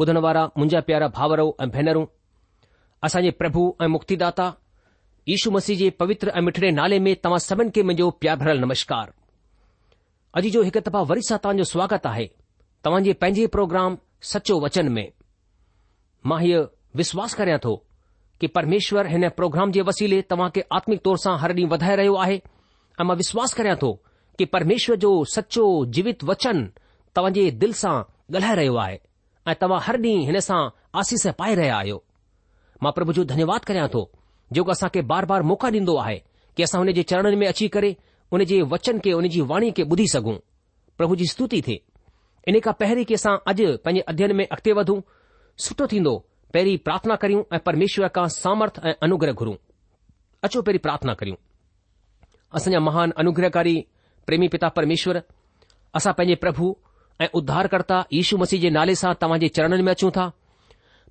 ॿुधण वारा मुंहिंजा प्यारा भाउरो ऐं भेनरूं असांजे प्रभु ऐं मुक्तिदा दाता यशु मसीह जे पवित्र ऐं मिठड़े नाले में तव्हां सभिनी खे मुंहिंजो प्यार भरियलु नमस्कार अॼु जो हिकु दफ़ा वरी सां तव्हांजो स्वागत आहे तव्हांजे पंहिंजे प्रोग्राम सचो वचन में मां हीअ विश्वास करिया थो कि परमेश्वर हिन प्रोग्राम जे वसीले तव्हां खे आत्मिक तौर सां हर डी वधाए रहियो आहे ऐ मां विश्वास करिया थो कि परमेश्वर जो सचो जीवित वचन तव्हां जे दिल सां ॻाल्हाए रहियो आहे ऐं तव्हां हर ॾींहुं हिन सां आसीस पाए रहिया आहियो मां प्रभु जो धन्यवाद करियां थो जेको असांखे बार बार मौक़ा ॾींदो आहे की असां हुन जे चरणनि में अची करे उन जे वचन खे उन जी वाणी खे ॿुधी सघूं प्रभु जी स्तुति थिए इन खां पहिरीं की असां अॼु पंहिंजे अध्ययन में अॻिते वधूं सुठो थींदो पहिरीं प्रार्थना करियूं ऐं परमेश्वर खां सामर्थ ऐं अनुग्रह घुरूं अचो पहिरीं प्रार्थना करियूं असांजा महान अनुग्रहकारी प्रेमी पिता परमेश्वर असां पंहिंजे प्रभु ऐं उद्धारकर्ता यशू मसीह जे नाले सां तव्हांजे चरणनि में अचूं था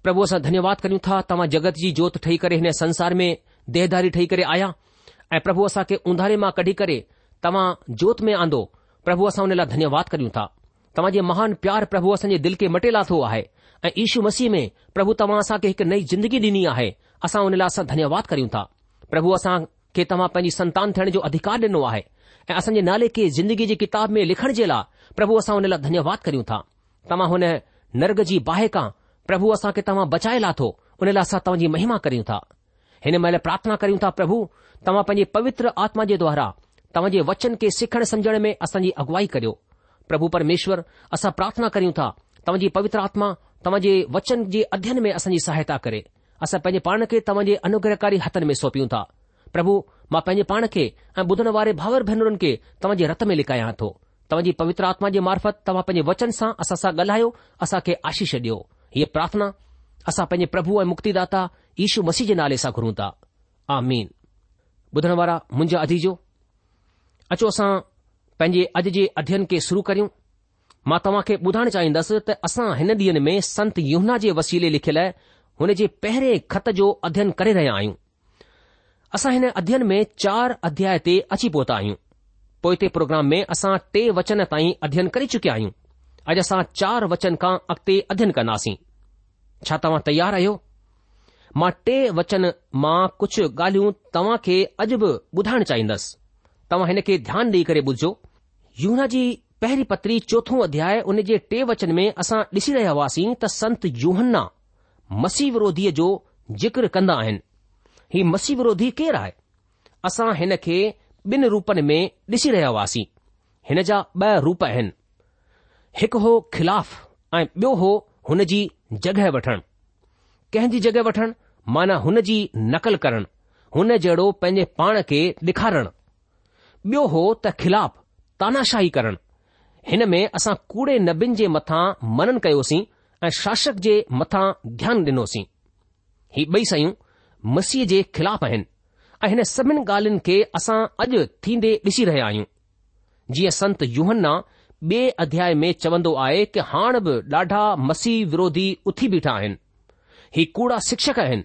प्रभु असां धन्यवाद कयूं था तव्हां जगत जी जोत ठही करे हिन संसार में देहदारी ठही करे आया, ऐं प्रभु असां खे उंधारे मां कढी करे तव्हां जोत में आंदो प्रभु असां हुन लाइ धन्यवाद करियूं था तव्हांजे महान प्यार प्रभु असां जे दिले मटे लाथो आहे ऐीशू मसीह में प्रभु तव्हां असांखे हिकु नई ज़िंदगी ॾिनी आहे असां हुन लाइ असां धन्यवाद करियूं था प्रभु असां खे तव्हां पंहिंजी संतान थियण जो अधिकार ॾिनो आहे ऐ असां नाले के ज़िंदगी जे किताब में लिखण जे लाइ પ્રભુ અસાનેલા ધન્યવાદ કરીઉં થા તમા હોને નર્ગજી બાહે કા પ્રભુ અસા કે તમા બચાયલા થો ઉનેલા સા તવજી મહિમા કરીઉં થા હેને મેલે પ્રાર્થના કરીઉં થા પ્રભુ તમા પંજી પવિત્ર આત્મા જે દ્વારા તમજે વચન કે સખણ સમજને મે અસંજી અગવાઈ કર્યો પ્રભુ પરમેશ્વર અસા પ્રાર્થના કરીઉં થા તમજી પવિત્ર આત્મા તમજે વચન جي અધ્યયન મે અસંજી સહાયતા કરે અસા પંજી પાણ કે તમજે અનુગ્રહકારી હાથ મે સોપીઉં થા પ્રભુ માં પંજી પાણ કે અ બધણવારે ભાવર ભનરન કે તમજે રથ મે લિકાયા થો तव्हां जी पवित्र आत्मा जे मार्फत तव्हां पंहिंजे वचन सां असां सां ॻाल्हायो असां खे आशीष ॾियो हीअ प्रार्थना असां पंहिंजे प्रभु ऐं मुक्तिदाता ईशू मसीह जे नाले सां घुरूं था ॿुधण वारा मुंहिंजा अदीजो अचो असां पंहिंजे अॼु जे अध्यन खे शुरू करियूं मां तव्हां खे ॿुधाइण चाहींदुसि त असां हिन ॾींहनि में संत युना जे वसीले लिखियल हुन जे पहिरें ख़त जो अध्यन करे रहिया आहियूं असां हिन अध्यन में चार अध्याय ते अची पहुता आहियूं पोए ते प्रोग्राम में असां टे वचन ताईं अध्यन करे चुकिया आहियूं अॼु असां चार वचन खां अॻिते अध्यन कंदासीं छा तव्हां तयार आहियो मां टे वचन मां कुझु ॻाल्हियूं तव्हां खे अॼु बि ॿुधाइण चाहींदसि तव्हां हिन खे ध्यानु ॾेई करे ॿुधजो यूना जी पहिरीं पत्री चोथो अध्याय हुन जे टे वचन में असां ॾिसी रहिया हुआसीं त संत यूहन्न्न्न्न्ना मसी विरोधीअ जो जिक्र कंदा आहिनि ही मसी विरोधी केरु आहे असां ॿिनि रूपनि में ॾिसी रहिया हुआसीं हिन जा ॿ रूप आहिनि हिकु हो ख़िलाफ़ ऐं ॿियो हो हुन जी जॻहि वठणु कंहिंजी जॻहि वठणु माना हुन जी नकल करणु हुन जहिड़ो पंहिंजे पाण खे ॾेखारणु ॿियो हो त ख़िलाफ़ तानाशाही करणु हिन में असां कूड़े नबीन जे मथां मनन कयोसीं ऐं शासक जे मथां ध्यानु ॾिनोसीं ही ॿई सयूं मसीह जे ख़िलाफ़ आहिनि हिन सभिनि ॻाल्हियुनि खे असां अॼु थींदे ॾिसी रहिया आहियूं जीअं संत जूहन्न्न्न्न्ना ॿिए अध्याय में चवंदो आहे कि हाणे बि ॾाढा मसीह विरोधी उथी बीठा आहिनि ही कूड़ा शिक्षक आहिनि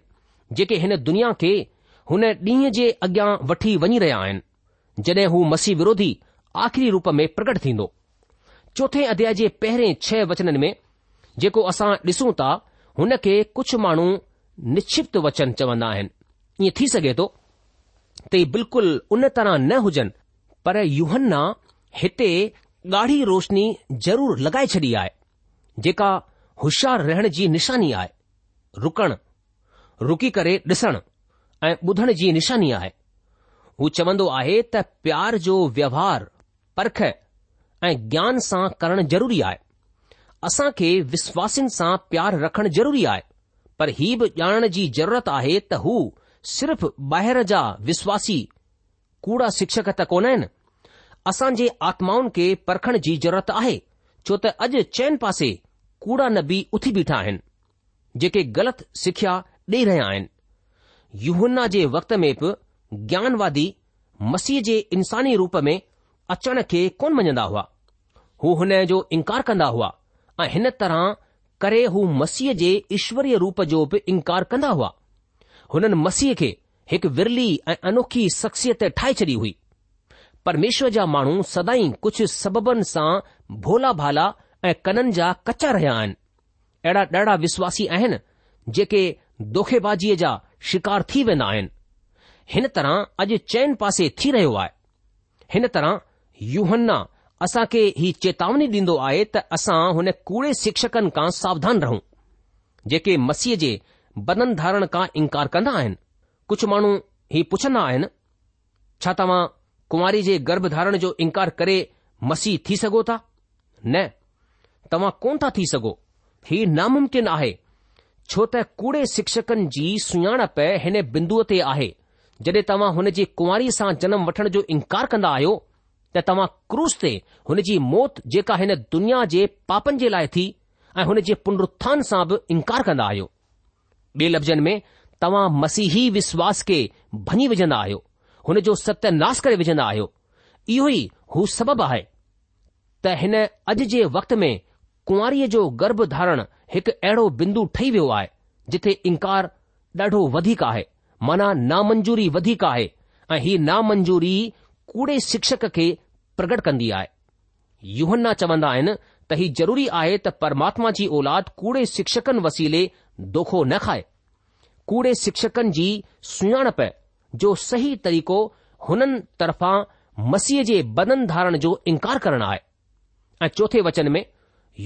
जेके हिन दुनिया खे हुन ॾींहं जे अॻियां वठी वञी रहिया आहिनि जॾहिं हू मसीह विरोधी आख़िरी रूप में प्रकट थींदो चोथे अध्याय जे पहिरें छह वचननि में जेको असां ॾिसूं था हुन खे कुझु माण्हू निक्षिप्त वचन चवंदा आहिनि ईअं थी सघे थो ते ही बिल्कुलु उन तरह न हुजनि पर युहन्ना हिते ॻाढ़ी रोशनी ज़रूरु लॻाए छॾी आहे जेका होशियारु रहण जी निशानी आहे रुकण रुकी करे ॾिसण ऐं ॿुधण जी निशानी आहे हू चवंदो आहे त प्यार जो व्यवहार परख ऐं ज्ञान सां करणु ज़रूरी आहे असां खे विश्वासिन सां प्यार रखणु ज़रूरी आहे पर हीउ बि ॼाणण जी ज़रूरत आहे त हू सिर्फ़ ॿाहिरि जा विश्वासी कूड़ा शिक्षक त कोन आहिनि असां जे आत्माउनि खे परखण जी ज़रूरत आहे छो त अॼु चइनि पासे कूड़ा नबी उथी बीठा आहिनि जेके ग़लति सिखिया ॾेई रहिया आहिनि युहना जे वक़्त में बि ज्ञानवादी मसीह जे इंसानी रूप में अचण खे कोन मञंदा हुआ हू हुन जो इनकार कंदा हुआ ऐं हिन तरह करे हू मसीह जे ईश्वरीय रूप जो बि इनकार कंदा हुआ हुननि मसीह खे हिकु विरली ऐं अनोखी शख़्सियत ठाहे छॾी हुई परमेश्वर जा माण्हू सदाई कुझु सबबनि सां भोला भाला ऐं कननि जा कचा रहिया आहिनि अहिड़ा ॾाढा विश्वासी आहिनि जेके दोखेबाज़ीअ जा शिकार थी वेंदा आहिनि हिन तरह अॼु चयन पासे थी रहियो आहे हिन तरह यूहना असां खे ही चेतावनी ॾींदो आहे त असां हुन कूड़े शिक्षकनि खां सावधान रहूं जेके मसीह जे बदन धारण खां इनकार कंदा आहिनि कुझु माण्हू ही पुछंदा आहिनि छा तव्हां कुंवारी जे गर्भ धारण जो इनकार करे मसीह थी सघो था न तव्हां कोन था थी सघो ही नामुमकिन आहे छो त कूड़े शिक्षकनि जी सुञाणप हिन बिअ ते आहे जॾहिं तव्हां हुन जी कुंवारी सां जनम वठण जो इनकार कंदा आहियो त तव्हां क्रूस ते हुन जी मौत जेका हिन दुनिया जे पापनि जे लाइ थी ऐं हुन जे पुनरुत्थान सां बि इनकार कंदा आहियो ॿिए लफ़्ज़नि में तव्हां मसीही विश्वास खे भञी विझंदा आहियो हुन जो सत्यनास करे विझंदा आहियो इहो ई हू सबबु आहे त हिन अॼु जे वक़्त में कुंवरीअ जो गर्भ धारण हिकु अहिड़ो बिंदु ठही वियो आहे जिथे इनकार ॾाढो वधीक आहे माना नामंजूरी वधीक आहे ऐं ही नामंजूरी कूड़े शिक्षक खे प्रगट कंदी आहे युवन चवंदा आहिनि त ही ज़रूरी आहे त परमात्मा जी ओलाद कूड़े शिक्षकनि वसीले दोखो न खाए कूड़े शिक्षकनि जी सुञाणप जो सही तरीक़ो हुनन तरफ़ां मसीह जे बदन धारण जो इन्कार करणु आए ऐं चौथे वचन में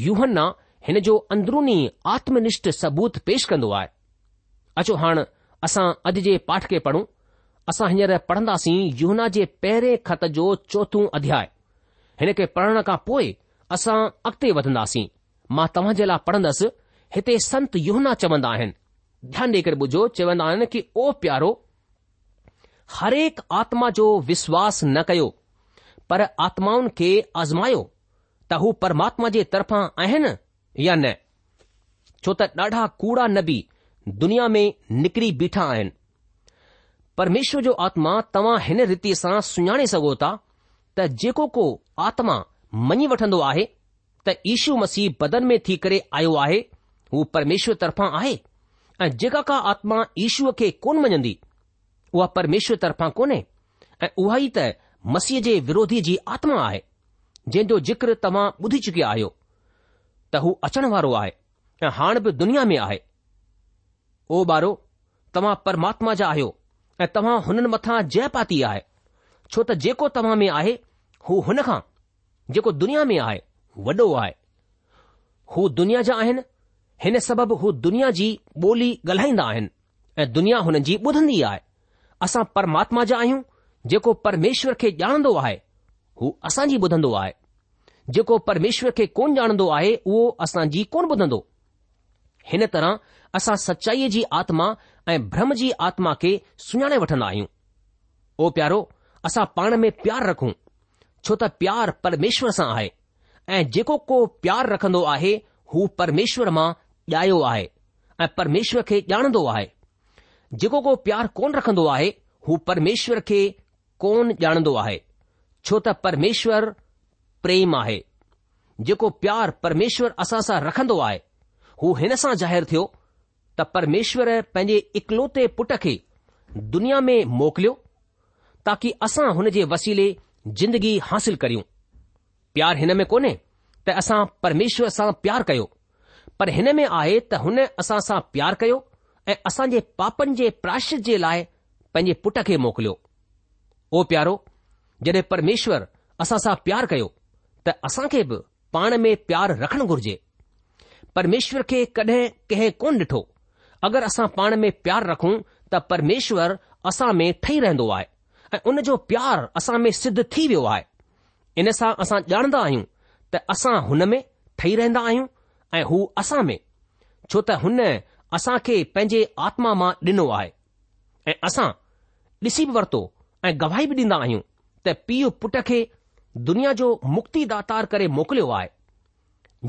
यूहना हिन जो अंदरुनी आत्मनिष्ठ सबूत पेष कंदो आहे अचो हाण असां अॼु जे पाठ खे पढ़ूं असां हींअर पढ़ंदासीं युहना जे पहिरें खत जो चौथो अध्याय हिन खे पढ़ण खां पोइ असां अॻिते वधंदासीं मां तव्हां जे लाइ पढ़ंदसि हिते संत योहना चवंदा आहिनि ध्यानु ॾेई करे ॿुधो चवंदा आहिनि की ओ प्यारो हरेक आत्मा जो विश्वास न कयो पर आत्माउनि खे आज़मायो त हू परमात्मा जे तरफ़ा आहिनि या न छो त ॾाढा कूड़ा नबी दुनिया में निकिरी बीठा आहिनि परमेश्वर जो आत्मा तव्हां हिन रीति सां सुञाणे सघो था त जेको को आत्मा मञी वठंदो आहे त ईशू मसीह बदन में थी करे आयो आहे हू परमेश्वर तरफ़ा आहे ऐं जेका का आत्मा ईश्वर खे कोन मञंदी उहा परमेश्वर तरफ़ां कोन्हे ऐं उहा ई त मसीह जे विरोधी जी आत्मा आहे जंहिंजो जिक्रु तव्हां ॿुधी चुकिया आहियो त हू अचण वारो आहे ऐं हाणे बि दुनिया में आहे ओ बारो तव्हां परमात्मा जा आहियो ऐं तव्हां हुननि मथां जयपाती आहे छो त जेको तव्हां में आहे हू हुनखां जेको दुनिया में आहे वॾो आहे हू दुनिया जा आहिनि हिन सबबि हू दुनिया जी ॿोली ॻाल्हाईंदा आहिनि ऐं दुनिया हुननि जी ॿुधंदी आहे असां परमात्मा जा आहियूं जेको परमेश्वर खे ॼाणंदो आहे हू असांजी ॿुधंदो आहे जेको परमेश्वर खे कोन ॼाणंदो आहे उहो असांजी कोन ॿुधंदो हिन तरह असां सचाईअ जी आत्मा ऐं भ्रम जी आत्मा खे सुञाणे वठंदा आहियूं ओ प्यारो असां पाण में प्यार रखूं छो त प्यारु परमेश्वर सां आहे ऐं जेको को प्यारु रखंदो आहे हू परमेश्वर मां ॼायो आहे ऐं परमेश्वर खे ॼाणंदो आहे जेको को प्यार कोन रखंदो आहे हू परमेश्वर खे कोन ॼाणंदो आहे छो त परमेश्वर प्रेम आहे जेको प्यार परमेश्वर असां सां रखंदो आहे हू हिन सां ज़ाहिरु थियो त परमेश्वर पंहिंजे इकलौते पुट खे दुनिया में मोकिलियो ताकी असां हुन जे वसीले जिंदगी हासिल करियूं प्यार हिन में कोन्हे त असां परमेश्वर सां प्यार कयो पर हिन में आहे त हुन असां सां प्यार कयो ऐं असांजे पापनि जे प्राश जे लाइ पंहिंजे पुट खे मोकिलियो ओ प्यारो जॾहिं परमेश्वर असां सां प्यार कयो त असां खे बि पाण में प्यार रखणु घुर्जे परमेश्वर खे कॾहिं कंहिं कोन ॾिठो अगरि असां पाण में प्यार रखूं त परमेश्वर असां में ठही रहंदो आहे ऐं उन जो प्यार असां में सिद्ध थी वियो आहे इन सां असां ॼाणंदा आहियूं त असां हुन में ठही रहंदा आहियूं ऐं हू असां में छो त हुन असां खे पंहिंजे आत्मा मां ॾिनो आहे ऐं असां ॾिसी बि वरितो ऐं गवाही बि ॾींदा आहियूं त पीउ पुट खे दुनिया जो मुक्ति दातार करे मोकिलियो आहे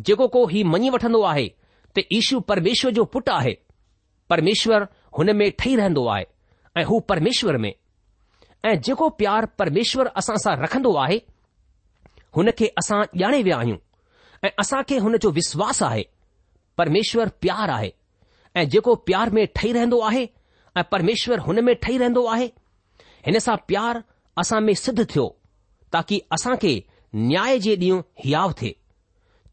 जेको को हीउ मञी वठंदो आहे त ईशू परमेश्वर जो पुटु आहे परमेश्वर हुन में ठही रहंदो आहे ऐं हू परमेश्वर में ऐं जेको प्यार परमेश्वर असां सां रखंदो आहे हुन खे असां ॼाणे विया आहियूं ऐं असां खे हुन जो विश्वासु आहे परमेश्वरु प्यारु आहे ऐं जेको प्यार में ठही रहंदो आहे ऐं परमेश्वर हुन में ठही रहंदो आहे हिन सां प्यारु असां में सिद्ध थियो ताकी असां खे न्याय जे ॾींहुं हयाव थे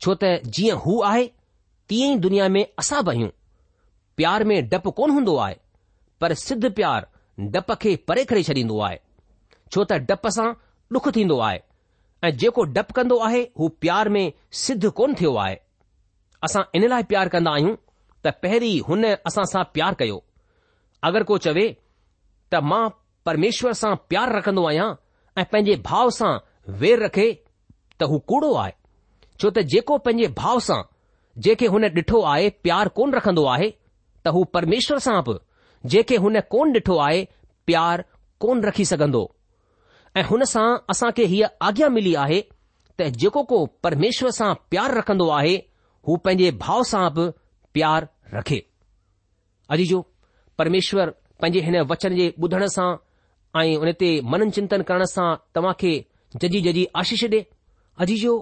छो त जीअं हू आहे तीअं ई दुनिया में असां बि प्यार में डपु कोन हूंदो आहे पर सिद्ध प्यारु डपु खे परे करे छॾींदो आहे छो त सां थींदो आहे ऐं जेको डपु कंदो आहे हू प्यार में सिद्ध कोन थियो आहे असां इन लाइ प्यार कन्दा आहियूं त पहिरीं हुन असां सां प्यारु कयो अगर को चवे त मां परमेश्वर सां प्यार रखन्दो आहियां ऐं पंहिंजे भाव सां वेर रखे त हू कूड़ो आहे छो त जेको पंहिंजे भाव सां जेखे हुन ॾिठो आहे प्यार कोन रखंदो आहे त हू परमेश्वर सां बि जेखे हुन कोन डिठो आहे प्यारु कोन रखी सघंदो ऐं हुन सां असां खे हीअ आज्ञा मिली आहे त जेको को परमेश्वर सां प्यार रखंदो आहे हू पंहिंजे भाउ सां बि प्यारु रखे अॼु जो परमेश्वर पंहिंजे हिन वचन जे ॿुधण सां ऐं उन ते मनन चिंतन करण सां तव्हां खे जजी जजी आशीष ॾे डे जो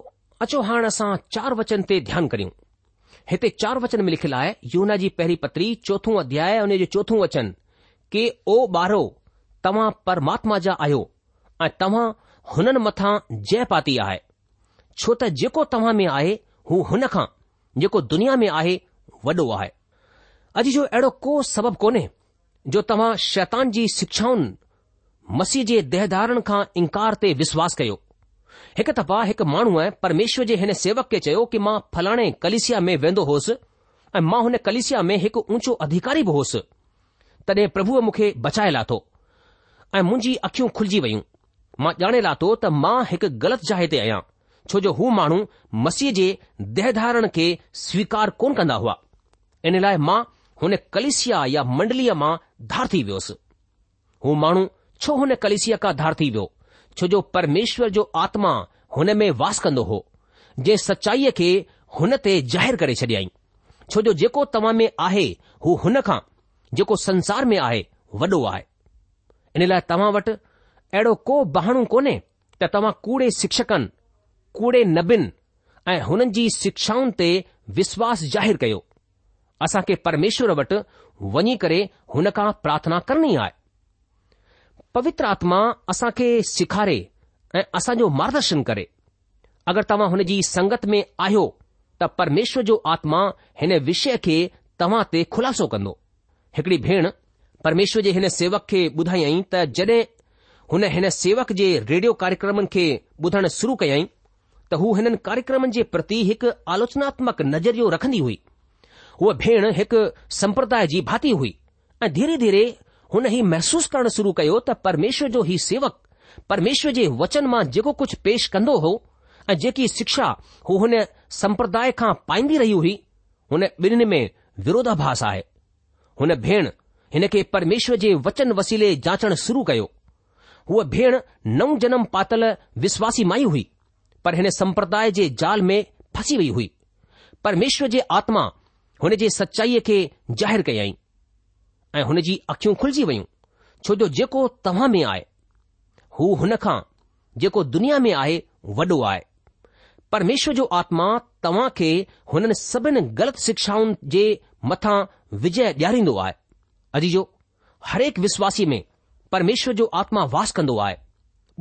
अचो हाणे असां चार वचन ते ध्यानु करियूं हिते चार वचन में लिखियलु आहे यूना जी पहिरीं पत्री चोथों अध्याय उन जो चोथों वचन के ओ ॿारो तव्हां परमात्मा जा आहियो ऐं तव्हां हुननि मथां जय पाती आहे छो त जेको तव्हां में आहे हू हुन खां जेको दुनिया में आहे वॾो आहे अॼु जो अहिड़ो को सबबु कोन्हे जो तव्हां शैतान जी शिक्षाउनि मसीह जे दहदारनि खां इनकार ते विश्वास कयो हिकु दफ़ा हिकु माण्हू ऐ परमेश्वर जे हिन सेवक खे चयो कि मां फलाणे कलिसिया में वेंदो होसि ऐं मां हुन कलिसिया में हिकु ऊचो अधिकारी बि होसि तॾहिं प्रभुअ मूंखे बचाए लाथो ऐं मुंहिंजी अखियूं खुलिजी वयूं मां ॼाणे लाथो त मां हिकु ग़लति जाइ ते आहियां छो जो हू माण्हू मसीह जे देहधारण खे स्वीकार कोन कंदा हुआ इन लाइ मां हुन कलिसिया या मंडलीअ मां धार थी वियोसि हू माण्हू छो हुन कलिसिया खां धार थी वियो छो जो परमेश्वर जो आत्मा हुन में वास कंदो हो जे सचाईअ खे हुन ते ज़ाहिर करे छॾियई छो जो जेको तव्हां में आहे हू हुन खां जेको संसार में आहे वॾो आहे इन लाइ तव्हां वटि अहिड़ो को बहाणो कोन्हे त तव्हां कूड़े शिक्षकनि कूड़े नबिन ऐं हुननि जी शिक्षाउनि ते विश्वास ज़ाहिर कयो असां खे परमेश्वर वटि वञी करे हुन खां प्रार्थना करणी आहे पवित्र आत्मा असां खे सेखारे ऐं असांजो मार्गदर्शन करे अगरि तव्हां हुन जी संगत में आहियो त परमेश्वर जो आत्मा हिन विषय खे तव्हां ते ख़ुलासो कंदो हिकड़ी भेण परमेश्वर जे हिन सेवक खे ॿुधायई त जॾहिं हुन हिन सेवक जे रेडियो कार्यक्रमनि खे ॿुधण शुरू कयाई त हू हिननि कार्यक्रमनि जे प्रति हिकु आलोचनात्मक नज़रियो रखंदी हुई हूअ भेण हिकु संप्रदाय जी भाती हुई ऐं धीरे धीरे हुन ही महसूस करणु शुरू कयो त परमेश्वर जो हीउ सेवक परमेश्वर जे वचन मां जेको कुझु पेश कंदो हो ऐं जेकी शिक्षा हू हुन संप्रदाय खां पाईंदी रही हुई हुन ॿिन्हिनि में विरोधाभास आहे हुन भेण हिन खे परमेश्वर जे वचन वसीले जाचणु शुरू कयो हूअ भेण नओं जनम पातल विश्वासी माई हुई पर हिन सम्प्रदाय जे ज़ाल में फसी वई हुई परमेश्वर जे आत्मा हुन जे सचाईअ खे ज़ाहिरु कयाई ऐं हुन जी अखियूं खुलजी वयूं छो जो जेको तव्हां में आहे हू हुनखां जेको दुनिया में आहे वॾो आहे परमेश्वर जो आत्मा तव्हां खे हुननि सभिनि ग़लति शिक्षाउनि जे मथां विजय ॾियारींदो आहे अजीजो हरेक विश्वासी में परमेश्वर जो आत्मा वास कंदो आहे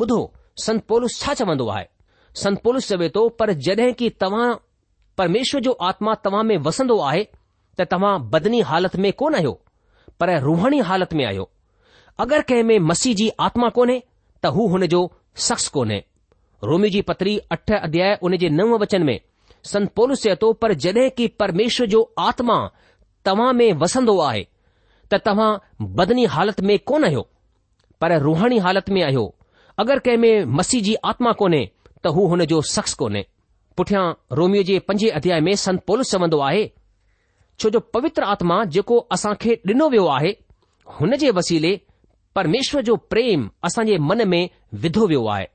ॿुधो संत पोलुस छा चवंदो आहे संतोलस चवे थो पर जड॒ की तव्हां परमेश्वर जो आत्मा तव्हां में वसंदो आहे त तव्हां बदनी हालति में कोन आहियो पर रुहणी हालति में आहियो अगरि कंहिं में मसीह जी आत्मा कोन्हे त हू हुन जो सख़्स कोन्हे रोमी जी पत्री अठ अध्याय उन जे नव वचन में संत पोलस चए थो पर जड॒ की परमेश्वर जो आत्मा तव्हां में वसंदो आहे त तव्हां बदनी हालति में कोन आहियो पर रुहाणी हालत में आयो अगरि कंहिं में मसीह जी आत्मा कोन्हे त हू हुन जो सख़्स कोन्हे पुठियां रोमियो जे पंजे अध्याय में संत पोलुस चवंदो आहे छो जो पवित्र आत्मा जेको असां खे ॾिनो वियो आहे हुन जे वसीले परमेश्वर जो प्रेम असांजे मन में विधो वियो आहे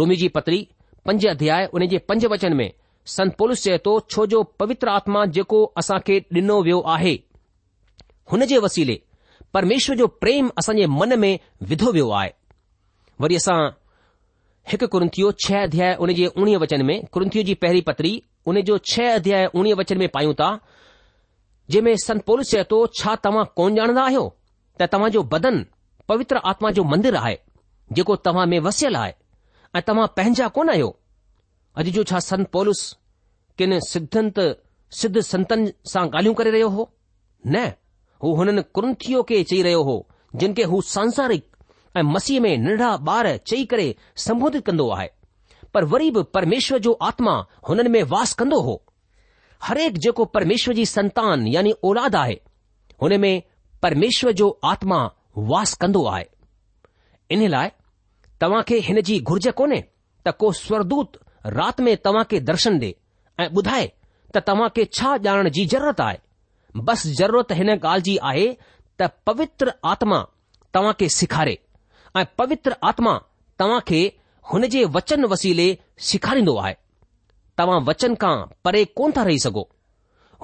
रोमी जी पत्री पंज अध्याय हुन जे पंज वचन में संत पोलस चए थो छो जो पवित्र आत्मा जेको असां खे ॾिनो वियो आहे हुन जे वसीले परमेश्वर जो प्रेम असांजे मन में विधो वियो आहे वरी असां हिकु कुरंथियो छह अध्याय उन जे उणिवीह वचन में कुरंथियो जी पहिरीं पतरी उन जो छह अध्याय उणिवीह वचन में पायूं था जंहिंमें में संत पोलिस चए थो छा तव्हां कोन ॼाणंदा आहियो त तव्हांजो बदन पवित्र आत्मा जो मंदरु आहे जेको तव्हां में वसियल आहे ऐं तव्हां पंहिंजा कोन आहियो अॼु जो छा संत पोलिस किन सिद्धंत सिद्ध संतनि सां ॻाल्हियूं करे रहियो हो न हू हुननि कुंथियो खे चई रहियो हो जिन खे हू सांसारिक ऐं मसीह में निडड़ा ॿार चई करे सम्बोधित कंदो आहे पर वरी बि परमेश्वर जो आत्मा हुननि में वास कंदो हो हर जेको परमेश्वर जी संतान यानी औलाद आहे हुन में परमेश्वर जो आत्मा वास कंदो आहे इन लाइ तव्हां खे हिन जी घुर्ज कोन्हे त को स्वरदूत राति में तव्हां खे दर्शन डे ऐं ॿुधाए त तव्हां खे छा ॼाणण जी ज़रूरत आहे बस ज़रूरत हिन ॻाल्हि जी आहे त पवित्र आत्मा तव्हां खे सिखारे ऐं पवित्र आत्मा तव्हां खे हुन जे वचन वसीले सिखारींदो आहे तव्हां वचन खां परे कोन था रही सघो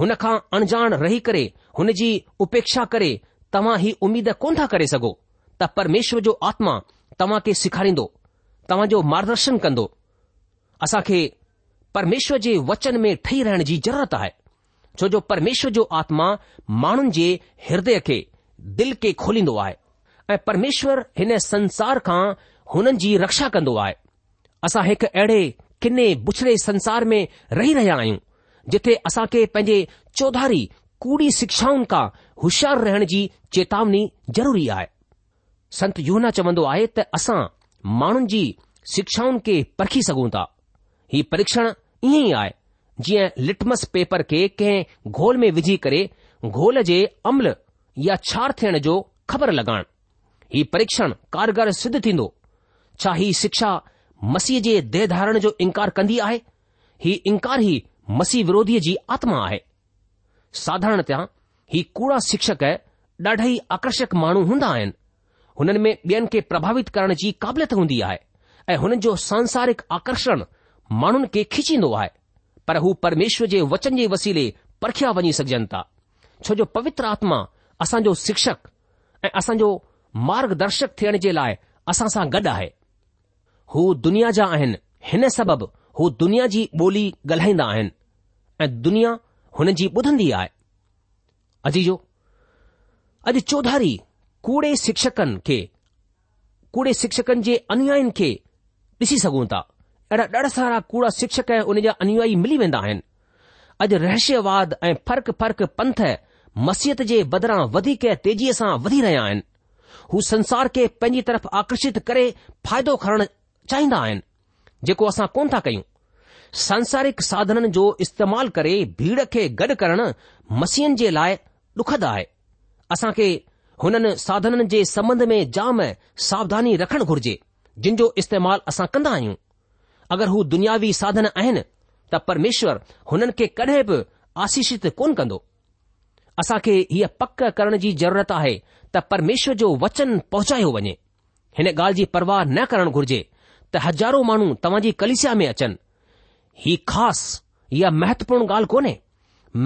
हुन खां अणजाण रही करे हुन जी उपेक्षा करे तव्हां ई उमीद कोन था करे सघो त परमेश्वर जो आत्मा तव्हां खे सिखारींदो तव्हांजो मार्गदर्शन कंदो असांखे परमेश्वर जे वचन में ठही रहण जी ज़रूरत आहे छो जो परमेश्वर जो आत्मा माण्हुनि जे हृदय खे दिल खे खोलींदो आहे ऐं परमेश्वर हिन संसार खां हुननि जी रक्षा कंदो आहे असां हिकु अहिड़े किने बुछड़े संसार में रही रहिया आहियूं जिथे असां खे पंहिंजे चौधारी कूड़ी शिक्षाउनि खां होशियारु रहण जी चेतावनी ज़रूरी आहे संत योहना चवंदो आहे त असां माण्हुनि जी शिक्षाउनि खे परखी सघूं था हीउ परीक्षण ईअं ई आहे जीअं लिटमस पेपर खे कंहिं घोल में विझी करे घोल जे अमल या छार थियण जो ख़बर लॻाइण ही परीक्षण कारगर सिद्ध थींदो छा ही शिक्षा मसीह जे देह धारण जो इनकार कंदी आहे ही इनकार ई मसीह विरोधीअ जी आत्मा आहे साधारणत ही कूड़ा शिक्षक ॾाढा ई आकर्षक माण्हू हूंदा आहिनि हुननि में ॿियनि खे प्रभावित करण जी क़ाबिलियत हूंदी आहे ऐं हुननि जो सांसारिक आकर्षण माण्हुनि खे खिचींदो आहे पर हू परमेश्वर जे वचन जे वसीले परखिया वञी सघजनि था छो जो पवित्र आत्मा असांजो शिक्षक ऐं असांजो मार्गदर्शक थियण जे लाइ असां सां गॾु आहे हू दुनिया जा आहिनि हिन सबबि हू दुनिया जी ॿोली ॻाल्हाईंदा आहिनि ऐं दुनिया हुन जी ॿुधंदी आहे अजी अॼु चौधारी कूड़े शिक्षकनि खे कूड़े शिक्षकनि जे अनुयानी खे ॾिसी सघूं था अहिड़ा ॾाढा सारा कूड़ा शिक्षक ऐं उन जा अनुयायी मिली वेंदा आहिनि अॼु रहस्यवाद ऐं फर्क फर्क पंथ मसियत जे बदिरां वधीक तेज़ीअ सां वधी रहिया आहिनि हू संसार खे पंहिंजी तरफ़ आकर्षित करे फ़ाइदो खणणु चाहींदा आहिनि जेको असां कोन था कयूं सांसारिक साधननि जो इस्तेमालु करे भीड़ खे गॾु करणु मसियनि जे लाइ ॾुखद आहे असां खे हुननि साधननि जे संबंध में जाम सावधानी रखणु घुर्जे जिन जो इस्तेमालु असां कंदा आहियूं अगरि हू दुनियावी साधन आहिनि त परमेश्वर हुननि खे कॾहिं बि आशीषित कोन कंदो असां खे हीअ पक करण जी ज़रूरत आहे त परमेश्वर जो वचन पहुचायो वञे हिन ॻाल्हि जी परवाह न करणु घुर्जे त हज़ारो माण्हू तव्हां जे कलिसिया में अचनि ही ख़ासि या महत्वपूर्ण ॻाल्हि कोन्हे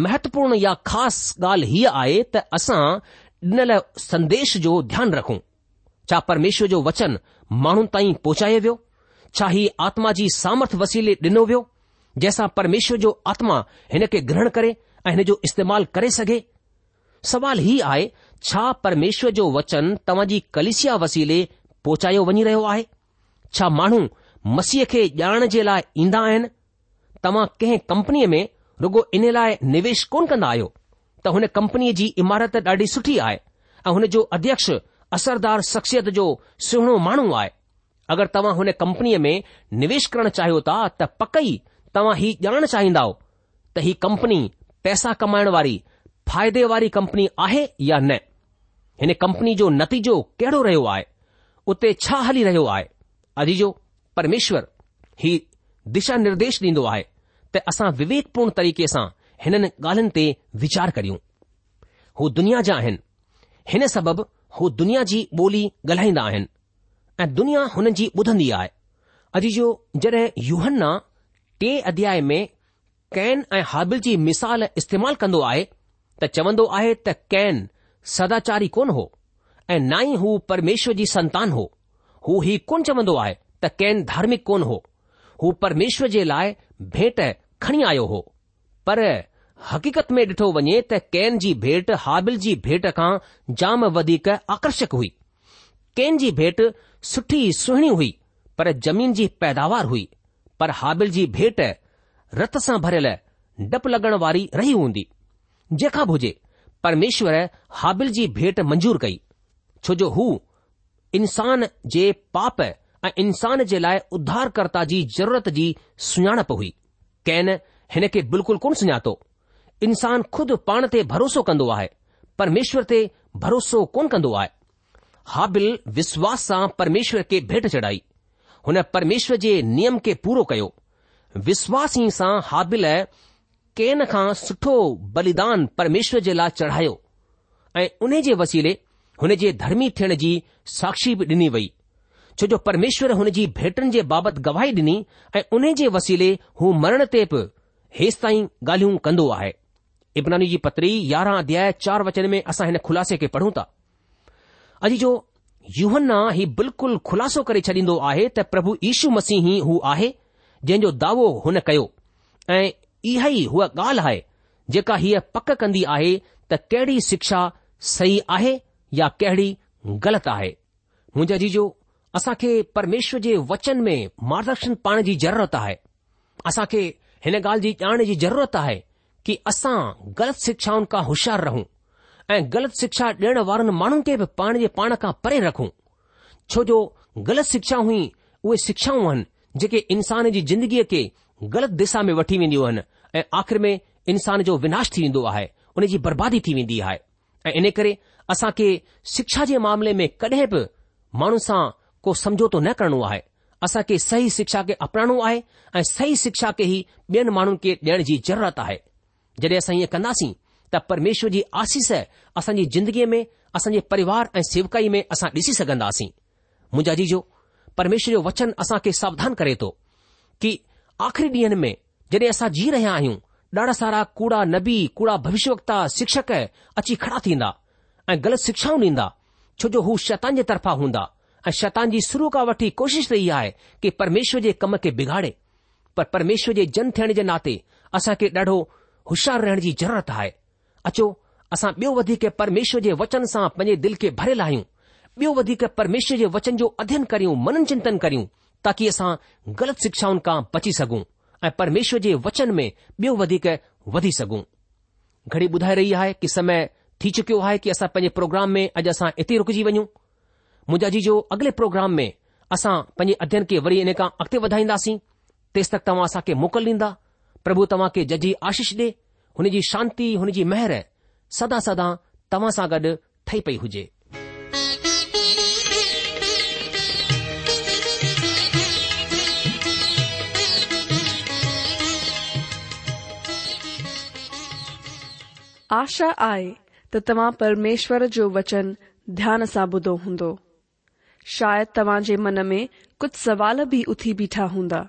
महत्वपूर्ण या ख़ासि ॻाल्हि हीअ आहे त असां ॾिनल संदेश जो ध्यानु रखूं छा परमेश्वर जो वचन माण्हुनि ताईं पहुचाए वियो छा ही आत्मा जी सामर्थ वसीले डि॒नो वियो जंहिंसां परमेश्वर जो आत्मा हिन खे ग्रहण करे ऐं हिन जो इस्तेमाल करे सघे सवाल ही आहे छा परमेश्वर जो वचन तव्हां जी कलिसिया वसीले पहुचायो वञी रहियो आहे छा माण्हू मसीह खे ॼाण जे लाइ ईंदा आहिनि तव्हां कंहिं कंपनीअ में रुगो इन लाइ निवेश कोन कंदा आहियो त हुन कंपनीअ जी इमारत ॾाढी सुठी आहे ऐं हुन जो अध्यक्ष असरदार शख्सियत जो सुहिणो माण्हू आहे अगरि तव्हां हुन कंपनीअ में निवेश करणु चाहियो था त पकई तव्हां ही ॼाणणु चाहिंदव त ही कंपनी पैसा कमायण वारी फ़ाइदे वारी कंपनी आहे या न हिन कंपनी जो नतीजो कहिड़ो रहियो आहे उते छा हली रहियो आहे अजीजो परमेश्वर ही दिशा निर्देश ॾींदो आहे त असां विवेकपूर्ण तरीक़े सां हिननि ॻाल्हिन ते वीचार करियूं हू दुनिया जा आहिनि हिन सबब हू दुनिया जी ॿोली ॻाल्हाईंदा आहिनि ऐं दुनिया हुननि जी ॿुधंदी आहे अॼु जो जॾहिं यूहना टे अध्याय में कैन ऐं हाबिल जी मिसाल इस्तेमालु कंदो आहे त चवंदो आहे त कैन सदाचारी कोन हो ऐं ना ई हू परमेश्वर जी संतान हो हू कोन चवंदो आहे त कैन धार्मिक कोन हो हू परमेश्वर जे लाइ भेंट खणी आयो हो पर हकीक़त में ॾिठो वञे त कैन जी भेट हाबिल जी भेट खां जाम वधीक आकर्षक हुई कन जी भेट सुठी सुहिणी हुई पर जमीन जी पैदावार हुई पर हाबिल जी भेट रत सां भरियलु डपु लॻण वारी रही हूंदी जे खां बुजे परमेश्वर हाबिल जी भेट मंजूर कई छो जो हू इन्सान जे पाप ऐं इंसान जे लाइ उधार जी ज़रूरत जी सुञाणप हुई कैन हिन खे बिल्कुलु कोन सुञातो इन्सानु ख़ुदि पाण ते भरोसो कन्दो आहे परमेश्वर ते भरोसो कोन कंदो आहे हाबिल विश्वास सां परमेश्वर खे भेट चढ़ाई हुन परमेश्वर जे नियम खे पूरो कयो विश्वासी सां हाबिल केन खां सुठो बलिदान परमेश्वर जे लाइ चढ़ायो ऐं उन जे वसीले हुन जे धर्मी थियण जी साक्षी बि ॾिनी वई छो जो परमेश्वर हुन जी भेटनि जे बाबति गवाही ॾिनी ऐं उन जे वसीले हू मरण ते बि हेसि ताईं ॻाल्हियूं कंदो आहे इबनानी जी पत्री यारहं अध्याय चार वचन में असां हिन खुलासे खे पढ़ूं था अॼु जो युवना ही बिल्कुलु ख़ुलासो करे छॾींदो आहे त प्रभु ईशू मसीह ई हू आहे जंहिंजो दावो हुन कयो ऐं इहा ई हूअ ॻाल्हि आहे जेका हीअ पक कंदी आहे त कहिड़ी शिक्षा सही आहे या कहिड़ी ग़लति आहे मुंहिंजो अजीजो असां खे परमेश्वर जे वचन में मार्गदर्शन पाइण जी ज़रूरत आहे असां खे हिन ॻाल्हि जी ॼाण जी ज़रूरत आहे कि असां ग़लति शिक्षाउनि खां होशियार रहूं ऐं ग़लति शिक्षा ॾियण वारनि माण्हुनि खे बि पाण जे पाण खां परे रखूं छो जो ग़लति शिक्षा हुई उहे शिक्षाऊं आहिनि जेके इंसान जी ज़िंदगीअ खे ग़लति दिशा में वठी वेंदियूं आहिनि ऐं आख़िर में इंसान जो विनाश थी वेंदो आहे उन जी बर्बादी थी वेंदी आहे ऐं इन करे असां खे शिक्षा जे मामले में कॾहिं बि माण्हू सां को समझौतो न करणो आहे असां खे सही शिक्षा खे अपनाइणो आहे ऐं सही शिक्षा खे ई ॿियनि माण्हुनि खे ॾियण जी ज़रूरत आहे जॾहिं असां ईअं कंदासीं त परमेश्वर जी आसीस असांजी ज़िंदगीअ में असांजे परिवार ऐं सेवकाई में असां ॾिसी सघंदासीं मुंहिंजा जीजो परमेश्वर जो वचन असां खे सावधान करे थो कि आख़िरी ॾींहनि में जॾहिं असां जी रहिया आहियूं ॾाढा सारा कूड़ा नबी कूड़ा भविष्य शिक्षक अची खड़ा थींदा ऐं ग़लति शिक्षाऊं ॾींदा छो जो हू शैतान जे तरफ़ा हूंदा ऐं शैतान जी शुरू खां वठी कोशिश रही आहे कि परमेश्वर जे कम खे बिगाड़े पर परमेश्वर जे जन थियण जे नाते असांखे ॾाढो होशियारु रहण जी ज़रूरत आहे अचो असां ॿियो वधीक परमेश्वर जे वचन सां पंहिंजे दिल खे भरियलु आहियूं ॿियो वधीक परमेश्वर जे वचन जो अध्यन करियूं मननि चिंतन करियूं ताकी असां ग़लति शिक्षाउनि खां बची सघूं ऐं परमेश्वर जे वचन में वधी सघूं घड़ी ॿुधाए रही आहे की समय थी चुकियो आहे की असां पंहिंजे प्रोग्राम में अॼु असां हिते रुकिजी वञूं मुंहिंजे अजी जो अॻिले प्रोग्राम में असां पंहिंजे अध्यन खे वरी इन खां अॻिते वधाईंदासीं तेसि तक तव्हां असां मोकल ॾींदा प्रभु तव्हां खे जजी आशीष ॾे हुनजी शांति जी मेहर सदा सदा तव्हां सां गॾु ठही पई हुजे आशा आहे त तव्हां परमेश्वर जो वचन ध्यान सां ॿुधो हूंदो शायदि तव्हां जे मन में कुझु सवाल बि उथी बीठा हूंदा